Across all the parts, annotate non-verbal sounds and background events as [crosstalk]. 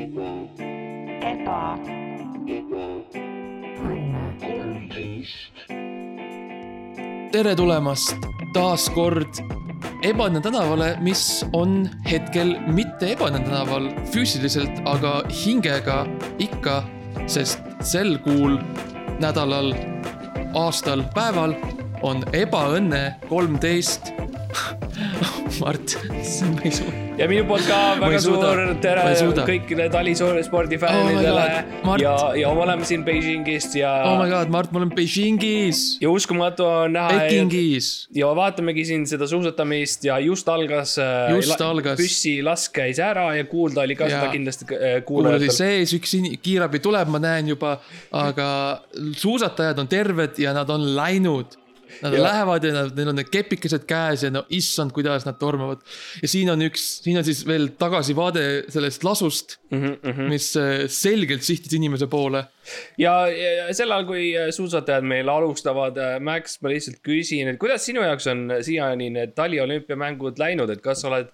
eba, tere tulemast taas kord Ebaõnne tänavale, mis on hetkel mitte Ebaõnne tänaval füüsiliselt, aga hingega ikka, sest sel kuul, nädalal, aastal, päeval on ebaõnne kolmteist. [laughs] Mart, ma ei suuda. Ja minu poolt ka väga suur tere kõikidele talispordi Oh my fännidele God, Mart. ja, ja me oleme siin Beijingist ja oh my god, Mart, ma olen Beijingis, ja uskumatu on näha, Pekingis. ja vaatamegi siin seda suusatamist ja just algas. Just algas. püssilask käis ära ja kuulda oli ka Ja. seda kindlasti äh, kuul oli kuulajatel. sees, üks kiirabi tuleb, ma näen juba, aga suusatajad on terved ja nad on läinud. Nad ja. Lähevad ja nad, neil on need kepikesed käes ja no issand, kuidas nad tormavad. ja siin on üks, siin on siis veel tagasivaade sellest lasust mm, -hmm. mis äh, selgelt sihtis inimese poole. ja, ja sel ajal, kui äh, suusatajad meil alustavad, Max, ma lihtsalt küsin, et kuidas sinu jaoks on siiani need taliolümpiamängud läinud, et kas sa oled,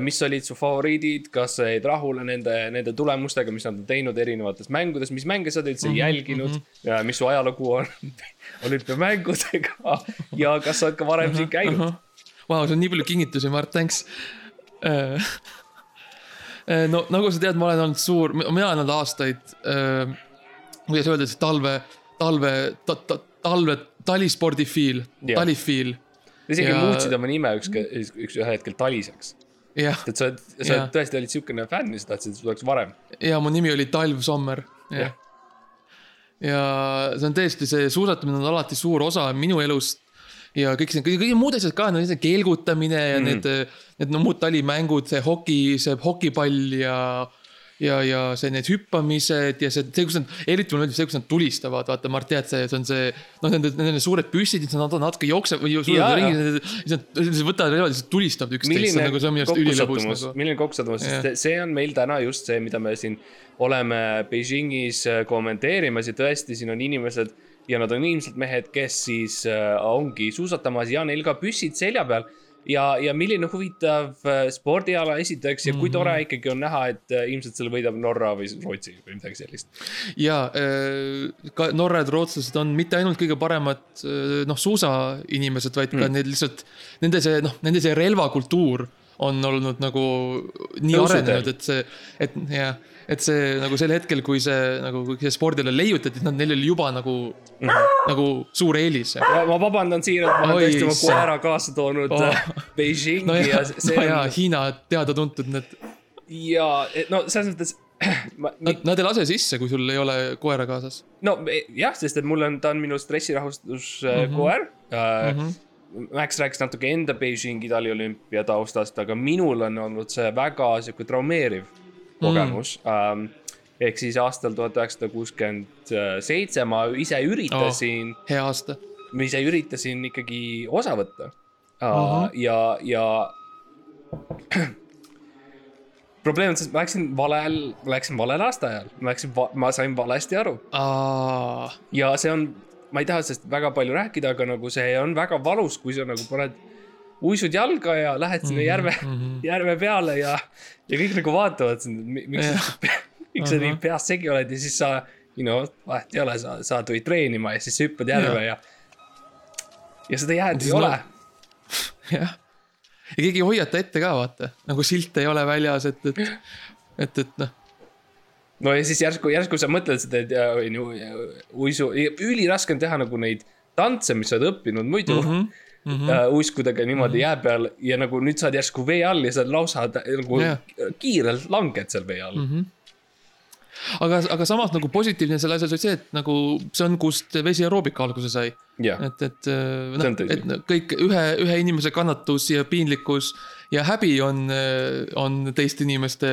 mis olid su favoriidid, kas sa jäid rahule nende, nende tulemustega, mis nad on teinud erinevates mängudes, mis mänge sa oled üldse jälginud ja mis su ajalugu on [laughs] olümpiamängudega ja kas sa oled ka varem siin käinud? Vau, see on nii palju kingitusi, Mart, thanks. [laughs] no nagu sa tead, ma olen olnud suur, mina olen olnud aastaid, kuidas öelda siis talve, talve ta,, ta, talve, talispordifiil Jah. talifiil. isegi Ja- muutsid oma nime üks, üks, üks ühel hetkel Taliseks. jah, et sa oled, sa oled tõesti olid siukene fänn ja sa tahtsid, et sul oleks varem. ja mu nimi oli Talv Sommer, jah. ja see on tõesti, see suusatamine on alati suur osa minu elust ja kõik see, kõige muud asjad ka, no see keelgutamine ja mm. need, need no muud talimängud, see hoki, see hokipall ja ja, ja see, need hüppamised ja see, see, kus nad, eriti mulle meeldib see, kus nad tulistavad, vaata, Mart, tead see, see on see, noh, nende, nende suured püssid, siis nad natuke jooksevad või suudavad ringi, siis nad, nad võtavad ja siis tulistavad üksteist, nagu, see on minu arust ülilõbus nagu,. milline kokkusattumus, sest see on meil täna just see, mida me siin oleme Beijingis äh, kommenteerimas ja tõesti, siin on inimesed ja nad on ilmselt mehed, kes siis äh, ongi suusatamas ja neil ka püssid selja peal. ja, ja milline huvitav äh, spordiala esiteks ja kui tore Mhm. ikkagi on näha, et äh, ilmselt selle võidab Norra või Rootsi või midagi sellist. ja äh, ka norrad, rootslased on mitte ainult kõige paremad noh, suusainimesed, vaid ka Mm. need lihtsalt nende see noh, nende see relvakultuur on olnud nagu nii Tõusuteel. arenenud, et see, et jah, et see nagu sel hetkel, kui see nagu, kui see spordile leiutati, nad, neil oli juba nagu mm, -hmm. nagu suur eelis. ma vabandan siiralt, ma olen tõesti oma koera kaasa toonud Oh. oh. Beijingi no ja ja, see no on Hiina teada-tuntud need, ja et no selles mõttes [clears throat] ma, nad, nad ei lase sisse, kui sul ei ole koera kaasas. no e- jah, sest et mul on, ta on minu stressirahustuskoer mm. -hmm. Mm -hmm. Max rääkis natuke enda Beijingi taliolümpia taustast, aga minul on olnud see väga sihuke traumeeriv kogemus mm.. Um, ehk siis aastal tuhat üheksasada kuuskümmend seitse ma ise üritasin oh., hea aasta. ma ise üritasin ikkagi osa võtta uh,. Ahah. ja, ja [clears throat] probleem on selles, et ma läksin valel, ma läksin valel aastaajal, ma läksin, ma sain valesti aru ja see on, ma ei taha sellest väga palju rääkida, aga nagu see on väga valus, kui sa nagu paned, uisud jalga ja lähed sinna Mhm, järve mm, -hmm. järve peale ja, ja kõik nagu vaatavad sind, miks sa, miks sa nii peast segi oled ja siis sa, you know, vahet ei ole, sa, sa tulid treenima ja siis sa hüppad järve ja. ja seda jääd ei ole [laughs] jah, ja keegi ei hoiata ette ka vaata, nagu silte ei ole väljas, et, et, et, et noh, no ja siis järsku, järsku sa mõtled seda, et ja, onju, uisu, üliraske on teha nagu neid tantse, mis sa oled õppinud muidu mm. -hmm. Mm -hmm. uiskudega niimoodi jää peal ja nagu nüüd sa oled järsku vee all ja sa lausa nagu yeah. kiirelt langed seal vee all mm. -hmm. aga, aga samas nagu positiivne selle asjas oli see, et nagu see on, kust vesi aeroobika alguse sai. jah, et, et äh, noh, et kõik ühe, ühe inimese kannatus ja piinlikkus ja häbi on, on teiste inimeste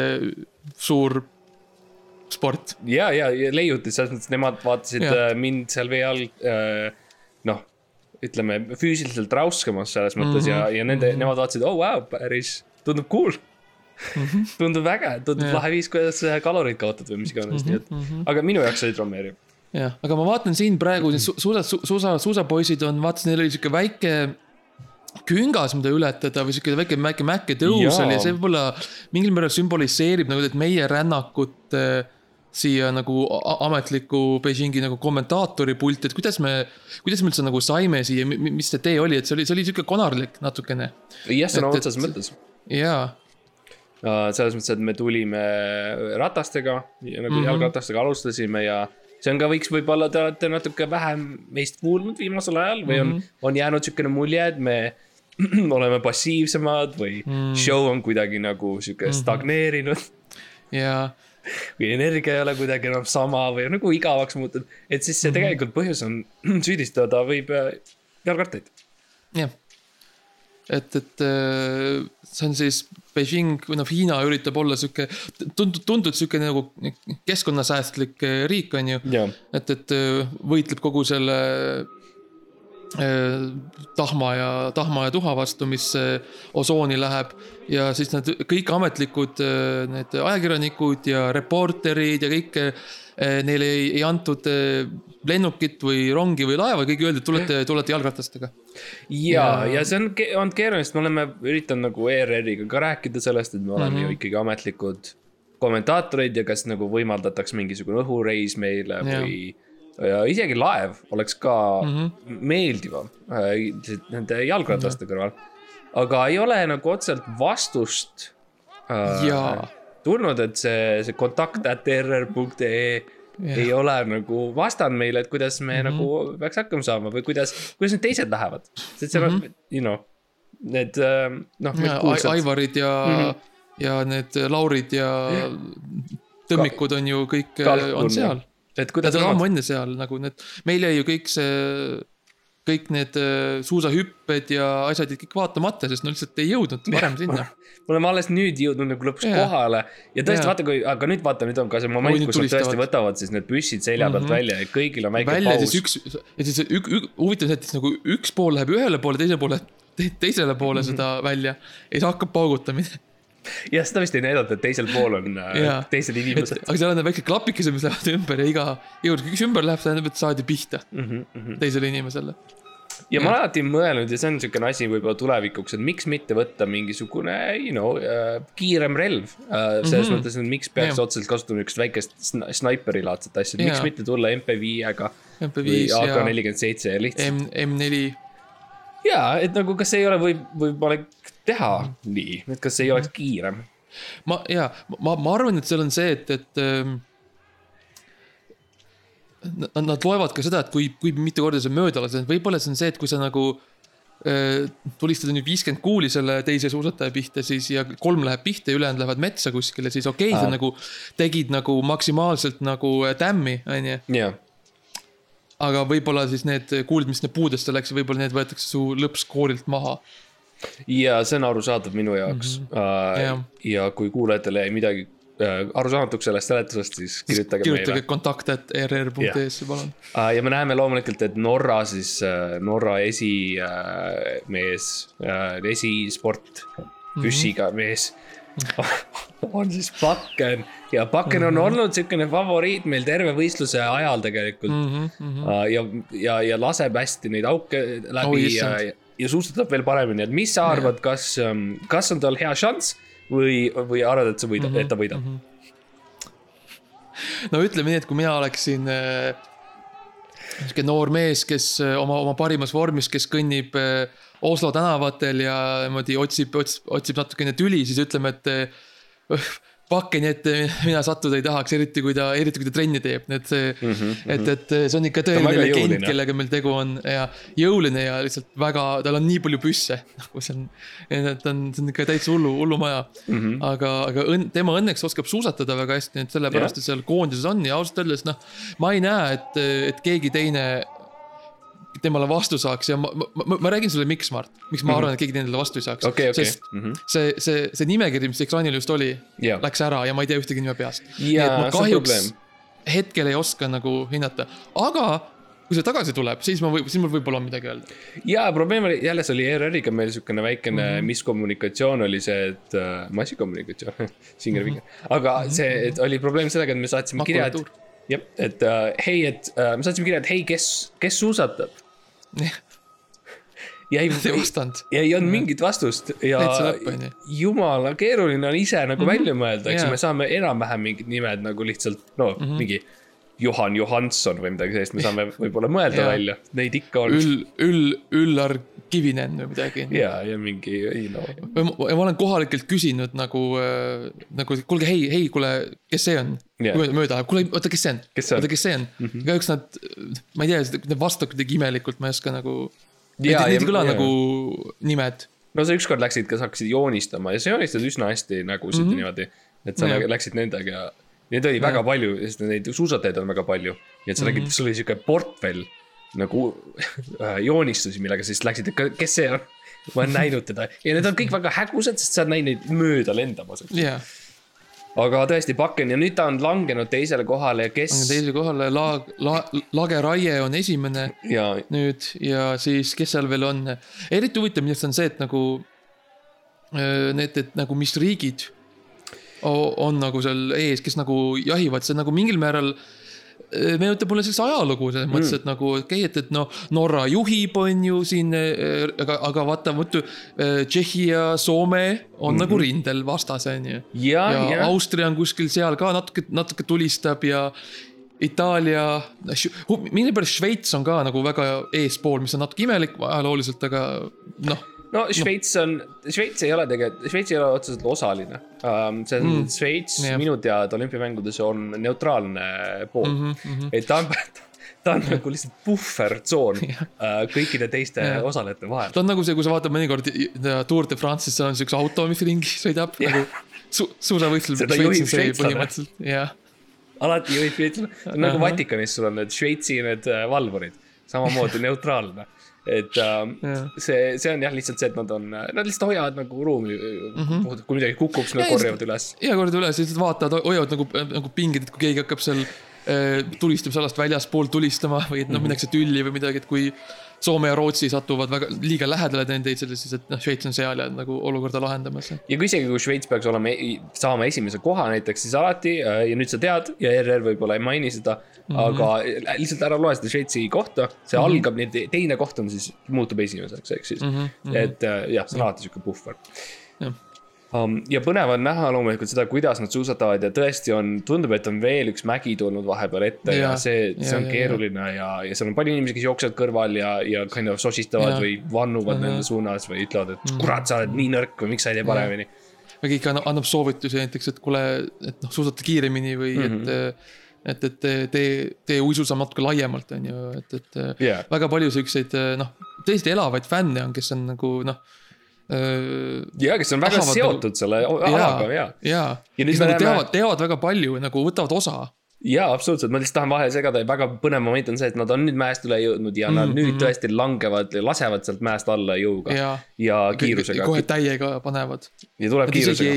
suur sport. ja, ja, ja leiutis selles mõttes, nemad vaatasid äh, mind seal vee all äh, noh, ütleme füüsiliselt rauskemas selles mõttes mm -hmm. ja, ja nende mm, -hmm. nemad vaatasid, oh wow, päris tundub cool mm. -hmm. tundub äge, tundub Jah. lahe viis, kuidas äh, kaloreid kaotad või mis iganes mm, -hmm. nii et, aga minu jaoks oli traumeeriv jah, aga ma vaatan siin praegu need su- suusa su,, suusa, suusapoisid on, vaatasin, neil oli sihuke väike küngas, mida ületada või sihuke väike, väike mäkketõus Jaa. oli ja see võib-olla mingil määral sümboliseerib nagu et meie rännakut äh, siia nagu ametliku Beijingi nagu kommentaatori pulti, et kuidas me, kuidas me üldse nagu saime siia, mis see tee oli, et see oli, see oli sihuke konarlik natukene. jah, sõna otseses mõttes. jaa, selles mõttes, et me tulime ratastega, nagu mm. -hmm. jalgratastega alustasime ja see on ka, võiks võib-olla te olete natuke vähem meist kuulnud viimasel ajal või on mm. -hmm. on jäänud niisugune mulje, et me [clears throat] oleme passiivsemad või mm show on kuidagi nagu sihuke mm -hmm. stagneerinud jaa, või energia ei ole kuidagi enam sama või nagu igavaks muutunud. et siis see Mhm. tegelikult põhjus on [clears throat] süüdistada võib äh, jalgrattaid. jah. et, et äh, see on siis Beijing või noh, Hiina üritab olla sihuke, tundub, tundub sihuke nagu keskkonnasäästlik äh, riik, on ju. et, et võitleb kogu selle tahma ja, tahma ja tuha vastu, mis äh, osooni läheb. ja siis need kõik ametlikud äh, need ajakirjanikud ja reporterid ja kõik äh, neile ei, ei antud äh, lennukit või rongi või laeva, kõik öeldi, et tulete, tulete jalgratastega. ja, ja see on olnud keeruline, sest me oleme üritanud nagu ERR-iga ka rääkida sellest, et me oleme mm -hmm. ju ikkagi ametlikud kommentaatorid ja kas nagu võimaldataks mingisugune õhureis meile Jah. või. Ja isegi laev oleks ka mm -hmm. meeldivam äh, nende jalgrataste kõrval. aga ei ole nagu otseselt vastust äh, tulnud, et see, see kontakt at err.ee Jah. ei ole nagu vastanud meile, et kuidas me mm. -hmm. nagu peaks hakkama saama või kuidas, kuidas need teised lähevad. sest seal on mm, -hmm. you know, need äh, noh, Ja. Aivarid ja mm. -hmm. ja need Laurid ja tõmmikud on ju kõik äh, on ja- seal. Et kuidas on ammu enne seal nagu need, meil jäi ju kõik see, kõik need äh, suusahüpped ja asjad jäid kõik vaatamata, sest no lihtsalt ei jõudnud varem sinna. [laughs] me oleme alles nüüd jõudnud nagu lõpuks yeah. kohale ja tõesti Jaa. vaata, kui, aga nüüd vaata, nüüd on ka see moment, nüüd kus nad tõesti võtavad siis need püssid selja pealt mm. -hmm. välja ja kõigil on väike välja paus üks, ja siis ük, ük, huvitav see, et siis nagu üks pool läheb ühele poole, teise poole, teisele poole Mhm. seda välja ja siis hakkab paugutamine. jah, seda vist ei näidata, et teisel pool on äh, Jaa. teised inimesed. aga seal on need väiksed klapikesed, mis lähevad ümber ja iga, iga kord, kui üks ümber läheb, tähendab, et saadi pihta Mm -hmm. teisele inimesele. ja ma olen alati mõelnud ja see on niisugune asi võib-olla tulevikuks, et miks mitte võtta mingisugune, you know äh,, kiirem relv äh,. selles mm. -hmm. mõttes, et miks peaks Jah. otseselt kasutama niisugust väikest sna- snaiprilaadset asja, miks mitte tulla MP5-ga või MP5 ja AK-47 ja lihtsalt M, M4 jaa, et nagu kas ei ole või, võimalik teha nii, et kas ei oleks kiirem? Ma ja ma, ma arvan, et seal on see, et, et ähm, nad, nad loevad ka seda, et kui, kui mitu korda see mööda lased, võib-olla see on see, et kui sa nagu äh, tulistad nüüd viiskümmend kuuli selle teise suusataja pihta, siis ja kolm läheb pihta ja ülejäänud lähevad metsa kuskile, siis okei okay,, sa nagu tegid nagu maksimaalselt nagu äh, tämmi, onju. jah, aga võib-olla siis need kuulid, mis puudesse läks, võib-olla need võetakse su lõppskoorilt maha. ja see on arusaadav minu jaoks mm. -hmm. Jah. ja kui kuulajatele jäi midagi äh, arusaamatuks sellest seletusest, siis kirjutage, kirjutage meile. kontakt, et rr.ee-sse, palun. ja me näeme loomulikult, et Norra siis, Norra esimees, esisport, püssiga mees on siis Bakken ja Bakken on olnud niisugune favoriit meil terve võistluse ajal tegelikult Mm -hmm. Ja, ja, ja laseb hästi neid auke läbi oh, ja ja suusatab veel paremini, et mis sa arvad, kas, kas on tal hea šanss või, või arvad, et sa võidad mm, -hmm. et ta võidab mm? -hmm. no ütleme nii, et kui mina oleksin äh, sihuke noor mees, kes äh, oma, oma parimas vormis, kes kõnnib äh, Oslo tänavatel ja niimoodi otsib, otsib, otsib natukene tüli, siis ütleme, et [laughs] pakkeni ette mina sattuda ei tahaks, eriti kui ta, eriti kui ta trenni teeb, et see mm, -hmm. et, et see on ikka tõeline legend, kellega meil tegu on ja jõuline ja lihtsalt väga, tal on nii palju püsse, [laughs] nagu see on, ta on, see on ikka täitsa hullu, hullumaja mm. -hmm. aga, aga õnn, tema õnneks oskab suusatada väga hästi, nii et sellepärast ta seal koondises on ja ausalt öeldes noh, ma ei näe, et, et keegi teine temale vastu saaks ja ma, ma, ma, ma räägin sulle, miks, Mart, miks ma arvan, et keegi teine talle vastu ei saaks Mhm. okei, okei sest see, see, see nimekiri, mis ekraanil just oli, Jaa. läks ära ja ma ei tea ühtegi nime peast. Jaa, ma see on kahjuks hetkel ei oska nagu hinnata, aga kui see tagasi tuleb, siis ma võib, siis mul võib-olla on midagi öelda. ja probleem oli, jälle see oli ERR-iga meil niisugune väikene mm -hmm. miskommunikatsioon oli see, et äh, massikommunikatsioon, [laughs] Singer Vinger, aga see, et oli probleem sellega, et me saatsime kirja, et Makulatuur. jah, et äh, hei, et äh, me saatsime kirja, et hei, kes, kes suusatab ja ei, ei vastanud. ja ei olnud mingit vastust ja jumala keeruline on ise nagu mm -hmm. välja mõelda, eks ju me saame enam-vähem mingid nimed nagu lihtsalt no mm -hmm. mingi Johan Johanson või midagi sellist, me saame [laughs] võib-olla mõelda välja, neid ikka on. Üll, Üll, Üllar Kivinen või midagi. ja, ja mingi, ei no, või ma, olen kohalikelt küsinud nagu äh,, nagu kuulge, hei, hei, kuule, kes see on yeah.? mööda läheb, kuule, oota, kes see on? Oota, kes see on -hmm.? kahjuks nad, ma ei tea, nad vastavad kuidagi imelikult, ma ei oska nagu. Ja- ei kõla nagu nimed. no sa ükskord läksid, kas hakkasid joonistama ja sa joonistad üsna hästi nägusid mm -hmm. niimoodi. et sa Jaa. yeah. läksid nendega ja neid oli väga palju, sest neid suusatajaid on väga palju. nii et sa nägid, sul oli siuke portfell nagu äh, joonistusi, millega siis läksid, et kes see on. ma olen näinud teda ja need on kõik väga hägusad, sest sa oled näinud neid mööda lendamas. jaa, aga tõesti Bakken ja nüüd ta on langenud teisele kohale ja kes on teisele kohale, Laag-, La-, Lage Raie on esimene ja nüüd ja siis, kes seal veel on, eriti huvitav minu arust on see, et nagu öö, need, et nagu mis riigid on nagu seal ees, kes nagu jahivad, see nagu mingil määral öö, meenutab mulle sellist ajalugu selles mõttes, et nagu okei okay,, et, et noh, Norra juhib, on ju siin, aga, aga vaata muidu öö, Tšehhi ja Soome on mm -hmm. nagu rindel vastas, on ju. ja, ja, ja, Austria on kuskil seal ka natuke, natuke tulistab ja Itaalia, millegipärast Šveits on ka nagu väga eespool, mis on natuke imelik ajalooliselt, aga noh, no Šveits on, Šveits ei ole tegelikult, Šveits ei ole otseselt osaline um,. see on mm. Šveits jah. minu teada olümpiamängudes on neutraalne pool mm. Mhm, -hmm. et ta on, ta on nagu lihtsalt puhvertsoon [laughs] uh, kõikide teiste Jah. osalejate vahel. ta on nagu see, kui sa vaatad mõnikord ja Tour de France'is on siukse auto, mis ringi sõidab Jah. nagu su, suusavõistlusel. Seda juhib šveitslane. alati juhib Šveitslane, nagu. Vatikanis sul on need Šveitsi need äh, valvurid, samamoodi [laughs] neutraalne. Et um, Jah. see, see on jah lihtsalt see, et nad on, nad lihtsalt hoiavad nagu ruumi mm. -hmm. kui midagi kukub, siis nad Ja, korjavad üles. iga kord üles, lihtsalt vaatavad, hoiavad nagu, nagu pinged, et kui keegi hakkab seal äh, tulistamisalast väljaspool tulistama või et noh, minnakse tülli või midagi, et kui Soome ja Rootsi satuvad väga liiga lähedale teineteisele, siis et noh, Šveits on seal ja nagu olukorda lahendamas. ja kui isegi, kui Šveits peaks olema, saama esimese koha näiteks, siis alati äh, ja nüüd sa tead ja ERR võib-olla ei maini seda mm, -hmm. aga lihtsalt ära loe seda Šveitsi kohta, see mm -hmm. algab, nii et teine koht on siis, muutub esimeseks, ehk siis mm. -hmm. et äh, jah, see on alati sihuke puhver Jah. um,. ja põnev on näha loomulikult seda, kuidas nad suusatavad ja tõesti on, tundub, et on veel üks mägi tulnud vahepeal ette ja, ja see, see on ja, keeruline ja, ja, seal on palju inimesi, kes jooksevad kõrval ja, ja kind of sosistavad Ja. või vannuvad Mhm. nende suunas või ütlevad, et kurat, sa oled nii nõrk või miks sa ei tee paremini. või keegi annab, annab soovitusi näiteks, et kuule, et noh, suusata kiiremini või mm Mhm. -hmm. et, et, et tee, tee, uisusamm natuke laiemalt, on ju, et, et Jaa. väga palju siukseid noh, tõesti elavaid fänne on, kes on nagu noh. Ja kes on väga Tahavad seotud nagu- selle alaga ja, ja, Ja kes nagu näeme- teavad, teavad väga palju nagu võtavad osa. ja absoluutselt, ma lihtsalt tahan vahele segada ja väga põnev moment on see, et nad on nüüd mäest üle jõudnud ja nad Mhm, nüüd mhm. tõesti langevad, lasevad sealt mäest alla jõuga ja, ja ja kiirusega kohe täiega panevad. ja tuleb Nad kiirusega.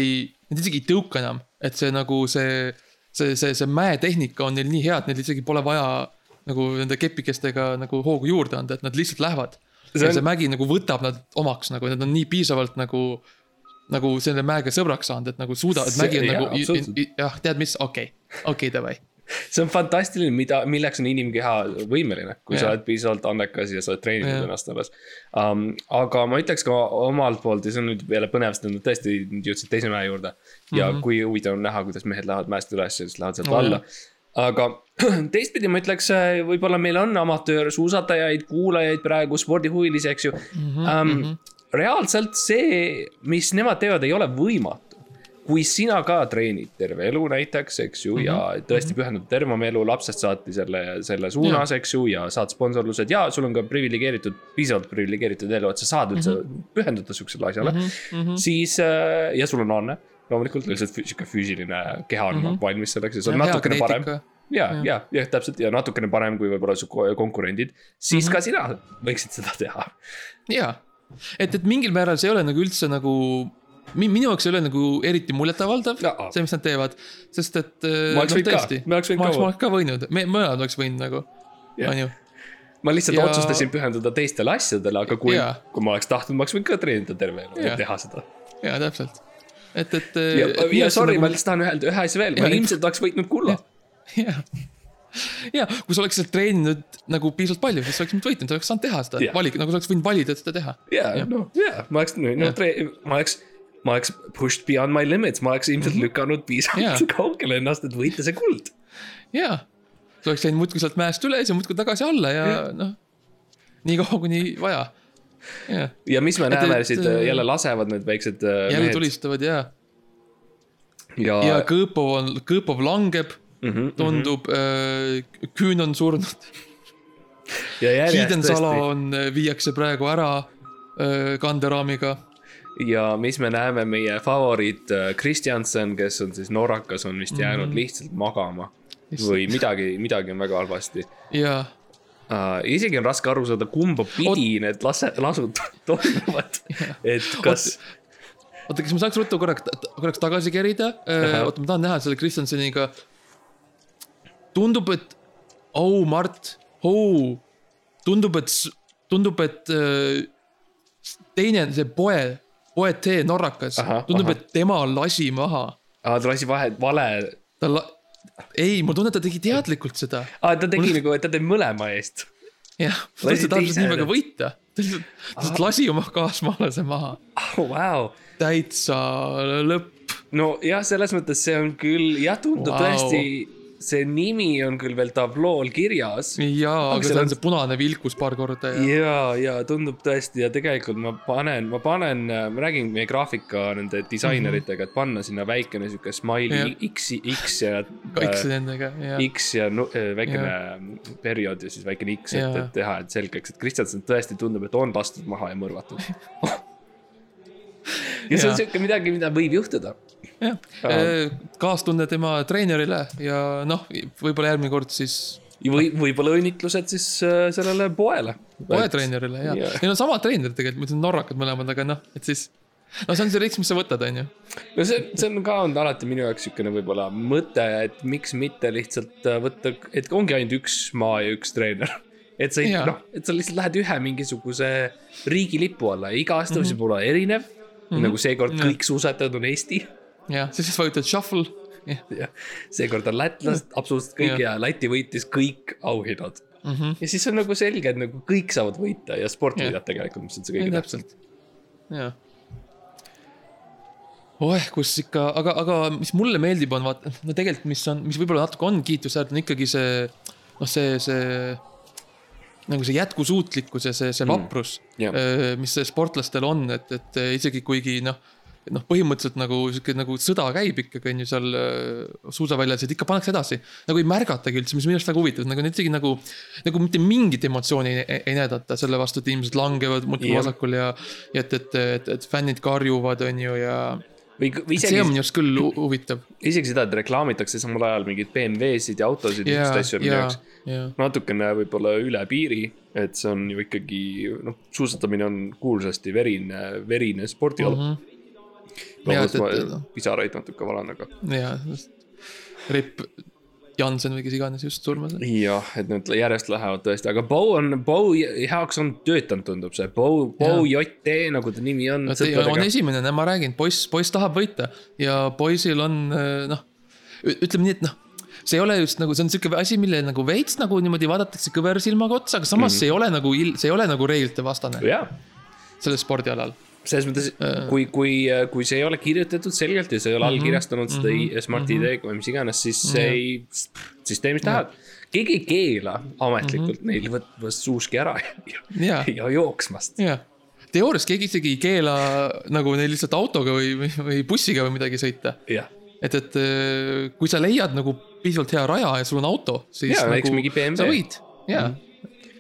nad isegi ei tõuka enam, et see nagu see, see, see, see mäetehnika on neil nii hea, et neil isegi pole vaja nagu nende kepikestega nagu hoogu juurde anda, et nad lihtsalt lähevad. See ja on- see mägi nagu võtab nad omaks nagu, nad on nii piisavalt nagu, nagu selle mäega sõbraks saanud, et nagu suudavad, mägi on jaa, nagu jah, tead mis, okei okay., okei okay, davai. see on fantastiline, mida, milleks on inimkeha võimeline, kui sa Jah. oled piisavalt andekas ja sa oled treeninud Jah. ennast alles um,. aga ma ütleks ka omalt poolt ja see on nüüd jälle põnev, sest nad tõesti jõudsid teise mäe juurde. ja mm -hmm. kui huvitav on näha, kuidas mehed lähevad mäest üles ja siis lähevad sealt Oh, oh, alla. Aga [clears throat] teistpidi ma ütleks, võib-olla meil on amatöörsuusatajaid, kuulajaid praegu, spordihuvilisi, eks ju mm. -hmm, um, reaalselt see, mis nemad teevad, ei ole võimatu kui sina ka treenid terve elu näiteks, eks ju mm, -hmm. ja tõesti pühendud terve oma elu lapsest saati selle, selle suunas, eks ju, ja saad sponsorlused ja sul on ka priviligeeritud, piisavalt priviligeeritud elu, et sa saad üldse mm -hmm. pühenduda sihukesele asjale mm. -hmm. siis äh, ja sul on anne, loomulikult lihtsalt sihuke füüsiline keha on mm -hmm. valmis selleks ja see on natukene parem ja, ja, ja täpselt ja natukene parem kui võib-olla su ko- konkurendid, siis mm -hmm. ka sina võiksid seda teha. jaa, et, et mingil määral see ei ole nagu üldse nagu mi- minu jaoks ei ole nagu eriti muljetavaldav Jaa. see, mis nad teevad, sest et. Ma oleks võinud ka. Me oleks võinud ma ka ma oleks ka võinud, me mõlemad oleks võinud nagu, Jah. on ju. ma lihtsalt ja... Ja- otsustasin pühenduda teistele asjadele, aga kui kui ma oleks tahtnud, ma oleks võinud ka treenida terve elu ja Jah. teha seda. jaa, täpselt. et, et. ja, ja sorry, ma lihtsalt tahan öelda ühe asja veel, ma ilmselt oleks võitnud kulla. jah, ja kui sa oleks sealt treeninud nagu piisavalt palju, siis oleks nüüd võitnud, sa oleks saanud teha seda yeah. valik, nagu sa oleks võinud valida seda teha. ja, noh, ja ma oleks, no tre-, ma oleks, ma oleks pushed beyond my limits, ma oleks ilmselt lükanud piisavalt Jaa. kaugele ennast, et võita see kuld. jaa, sa oleks läinud muudkui sealt mäest üles ja muudkui tagasi alla ja noh, nii kaua kuni vaja. jah, ja mis me Et- näeme et- siit, jälle lasevad need väiksed äh, jälle mehed. tulistavad ja, ja, ja Kõõpov on, Kõõpov langeb, Mhm, tundub äh,, Küün on surnud, Hiidensalo on, viiakse praegu ära äh, kanderaamiga. ja mis me näeme, meie favoriit äh, Kristjanson, kes on siis norrakas, on vist jäänud mm -hmm. lihtsalt magama. Või midagi, midagi on väga halvasti. Ja, uh,. isegi on raske aru saada, kumba pidi need lase, lasud [laughs] toimuvad, et kas, oota, kas ma saaks ruttu korraks, korraks tagasi kerida uh,? oota, ma tahan näha selle Kristjanseniga. tundub, et, oh Mart, oh, tundub, et, tundub, et uh, teine, see poe, poetee norrakas tundub, et tema lasi maha. ah, ta lasi vahe, vale ta la-, ei, mul tunne, et ta tegi teadlikult seda. ah,, ta tegi nagu, et ta teeb mõlema eest. jah, ta lihtsalt tahab teise nii väga võita. ta lihtsalt, ta lihtsalt lasi oma kaasmaalase maha. oh,. Wow. täitsa lõpp. nojah, selles mõttes see on küll, jah, tundub wow. tõesti, see nimi on küll veel tablool kirjas. jaa, aga seal on- see punane vilkus paar korda ja. ja, ja tundub tõesti ja tegelikult ma panen, ma panen, ma räägin meie graafika nende disaineritega, et panna sinna väikene sihuke smiley. X, X ja see äh, nendega ja. X ja nu, äh, väikene periood ja siis väikene X, et, Jaa. et teha, et selgeks, et Kristjanson tõesti tundub, et on lastud maha ja mõrvatud. [laughs] ja see on Jaa. sihuke midagi, mida võib juhtuda. jah, kaastunne tema treenerile ja noh, võib-olla järgmine kord siis või võib-olla õnnitlused siis äh, sellele poele. poetreenerile ja Jaa. neil on samad treenerid tegelikult, ma ütlen norrakad mõlemad, aga noh, et siis. no see on see risk, mis sa võtad, on ju. no see, see on ka olnud alati minu jaoks niisugune võib-olla mõte, et miks mitte lihtsalt äh, võtta, et ongi ainult üks maa ja üks treener. et sa ei noh, et sa lihtsalt lähed ühe mingisuguse riigilipu alla ja iga aasta mm -hmm. võib olla erinev mm. -hmm. nagu seekord kõik suusatajad on Eesti jah, siis vajutad shuffle. seekord on lätlased absoluutselt kõik ja. ja Läti võitis kõik auhinnad mm. -hmm. ja siis on nagu selge, et nagu kõik saavad võita ja sport võidab tegelikult, mis on see kõige täpselt, jah. oeh, kus ikka, aga, aga mis mulle meeldib, on vaata, no tegelikult, mis on, mis võib-olla natuke on kiitusväärt, on ikkagi see, noh, see, see nagu see jätkusuutlikkus ja see, see vaprus Jah. mm., mis sportlastel on, et, et isegi kuigi noh, noh, põhimõtteliselt nagu sihuke nagu sõda käib ikkagi on ju seal äh, suusaväljas, et ikka pannakse edasi. nagu ei märgatagi üldse, mis minu arust väga huvitav, nagu isegi nagu, nagu mitte mingit emotsiooni ei, ei näidata selle vastu, et inimesed langevad muudkui Jah. vasakul ja, ja et, et, et, et fännid karjuvad, on ju, ja või, või see isegi on, minu arust küll hu- huvitav. isegi seda, et reklaamitakse samal ajal mingeid BMW-sid ja autosid ja ja niisuguseid, asju, minu ja jaoks, ja, natukene võib-olla üle piiri, et see on ju ikkagi, noh, suusatamine on kuulsasti verine, verine spordiala mm. -hmm. Pisaraid natuke valan, aga ja, Ripp Jansen või kes iganes just surma sai. jah, et need järjest lähevad tõesti, aga Bow on, Bow heaks on töötanud, tundub see, Bow, Bow JT nagu ta nimi on. on esimene, ma räägin, poiss, poiss tahab võita ja poisil on noh, ütleme nii, et noh see ei ole just nagu, see on sihuke asi, mille nagu veits nagu niimoodi vaadatakse kõversilmaga otsa, aga samas mm -hmm. see ei ole nagu, see ei ole nagu reeglite vastane jah, sellel spordialal. Selles mõttes, kui, kui, kui see ei ole kirjutatud selgelt ja sa ei ole allkirjastanud seda mm -hmm. Smart ID-ga või mis iganes, siis see ei, süsteemis läheb. keegi ei keela ametlikult mm -hmm. neil võtmast suuski ära ja, Jaa. ja jooksmast. teoorias keegi isegi ei keela nagu neil lihtsalt autoga või, või, bussiga või midagi sõita. et, et äh, kui sa leiad nagu piisavalt hea raja ja sul on auto, siis Jaa, nagu näiteks mingi BMW. sa võid, jaa.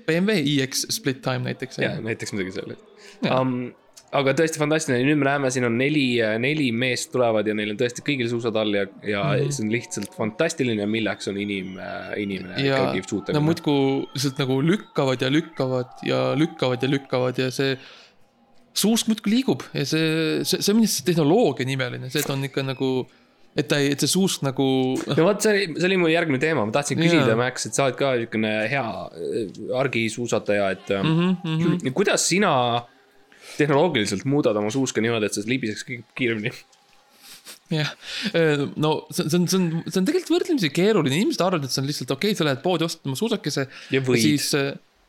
BMW iX split time näiteks. ja näiteks midagi sellist Jaa. um,. Aga tõesti fantastiline, nüüd me näeme, siin on neli, neli meest tulevad ja neil on tõesti kõigil suusad all ja, ja mm -hmm. see on lihtsalt fantastiline, milleks on inim, inimene ja ikkagi nad suuteline. muudkui lihtsalt nagu lükkavad ja lükkavad ja lükkavad ja lükkavad ja see suusk muudkui liigub ja see, see, see on see tehnoloogia nii imeline, see, on ikka nagu, et ta ei, et see suusk nagu noh, no vot, see oli, see oli mu järgmine teema, ma tahtsin küsida Jaa., Max, et sa oled ka niisugune hea äh, argisuusataja, et mm mhm, -hmm. kuidas sina tehnoloogiliselt muudad oma suuska niimoodi, et see libiseks kiiremini? jah, no see on, see on, see on, see on tegelikult võrdlemisi keeruline, inimesed arvavad, et see on lihtsalt okei okay,, sa lähed poodi ostma suusakese. Ja võid. siis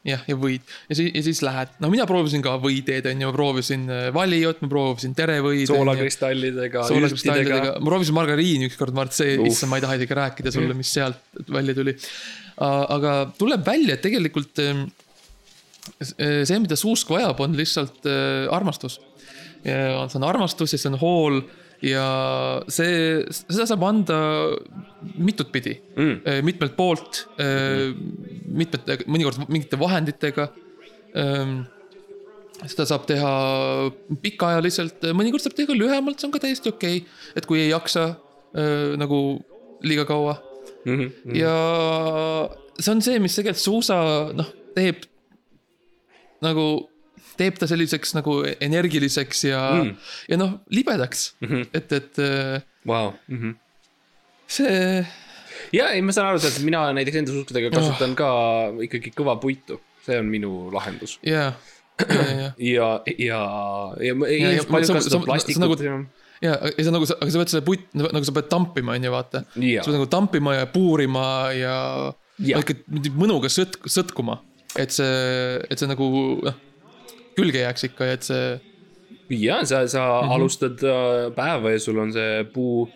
jah, ja võid ja siis, ja siis lähed, no mina proovisin ka võiteed, on ju, ma proovisin valiot, ma proovisin terevõid. soolakristallidega, soolakristallidega ma proovisin margariini ükskord, ma arvan, et see, issand, ma ei taha isegi rääkida sulle, mis sealt välja tuli. aga tuleb välja, et tegelikult see, mida suusk vajab, on lihtsalt äh, armastus. see on armastus ja see on hool ja see, seda saab anda mitut pidi Mm. mm., mitmelt poolt, mitmete, mõnikord mingite vahenditega seda saab teha pikaajaliselt, mõnikord saab teha lühemalt, see on ka täiesti okei okay., et kui ei jaksa nagu liiga kaua mm. -hmm. ja see on see, mis tegelikult suusa noh, teeb nagu, teeb ta selliseks nagu energiliseks ja mm., ja noh, libedaks mm, -hmm. et, et äh, Wow. Mm -hmm. see, ja ei, ma saan aru sellest, mina näiteks enda suhkudega kasutan ka ikkagi kõva puitu, see on minu lahendus. ja, ja, ja, ja, ja inimesed paljud sa- sa- kasutavad sa plastikut nagu- ja ja, on nagu, aga sa pead selle puit, nagu sa pead tampima, on ju, vaata. Sa pead nagu tampima ja puurima ja, ja. ikka mõnuga sõt-, sõtkuma, et see, et see nagu noh, külge jääks ikka ja et see ja sa, sa mm. -hmm. alustad äh, päeva ja sul on see puu,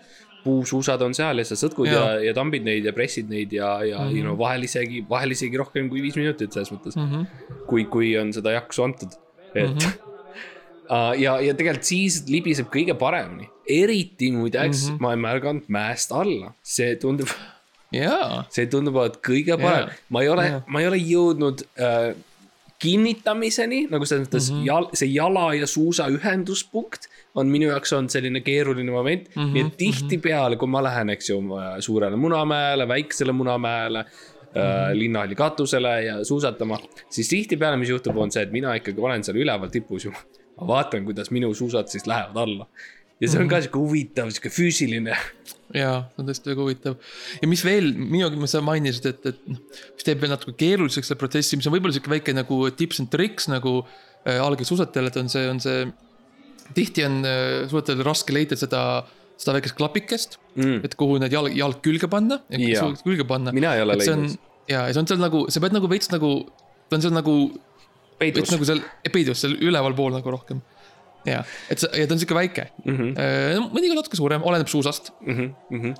puusuusad on seal ja sa sõtkud ja, ja, ja tambid neid ja pressid neid ja, ja mm. -hmm. know, vahel isegi, vahel isegi rohkem kui viis minutit selles mõttes mm. -hmm. kui, kui on seda jaksu antud, et mm. -hmm. Ja, ja tegelikult siis libiseb kõige paremini, eriti muideks mm. -hmm. ma olen märganud mäest alla, see tundub, jaa, see tundub olevat kõige parem Jaa. ma ei ole Jaa., ma ei ole jõudnud äh, kinnitamiseni nagu selles mõttes mm Mhm. -hmm. jal, see jala ja suusa ühenduspunkt on minu jaoks olnud selline keeruline moment mm. Mhm, -hmm. nii et tihtipeale, kui ma lähen, eks ju, suurele Munamäele, väiksele Munamäele Mhm. äh, linnahalli katusele ja suusatama, siis tihtipeale, mis juhtub, on see, et mina ikkagi olen seal üleval tipus ju. ma vaatan, kuidas minu suusad siis lähevad alla. Ja see on Mhm. ka sihuke huvitav, sihuke füüsiline. jaa, see on tõesti väga huvitav. ja mis veel, minu, sa mainisid, et, et noh, mis teeb veel natuke keeruliseks selle protsessi, mis on võib-olla sihuke väike nagu tips and tricks nagu äh, algsuusatajal, et on see, on see. tihti on äh, suusatajal raske leida seda, seda väikest klapikest Mm. et kuhu need jalg, jalg külge panna, külge panna. mina ei ole leidnud. ja, ja see on seal nagu, sa pead nagu veits nagu, ta on seal nagu, peidus veits nagu seal peidus, seal ülevalpool nagu rohkem. ja, et see, ja ta on sihuke väike mm. -hmm. mm. mõnikord natuke suurem, oleneb suusast. mm. -hmm, mm -hmm.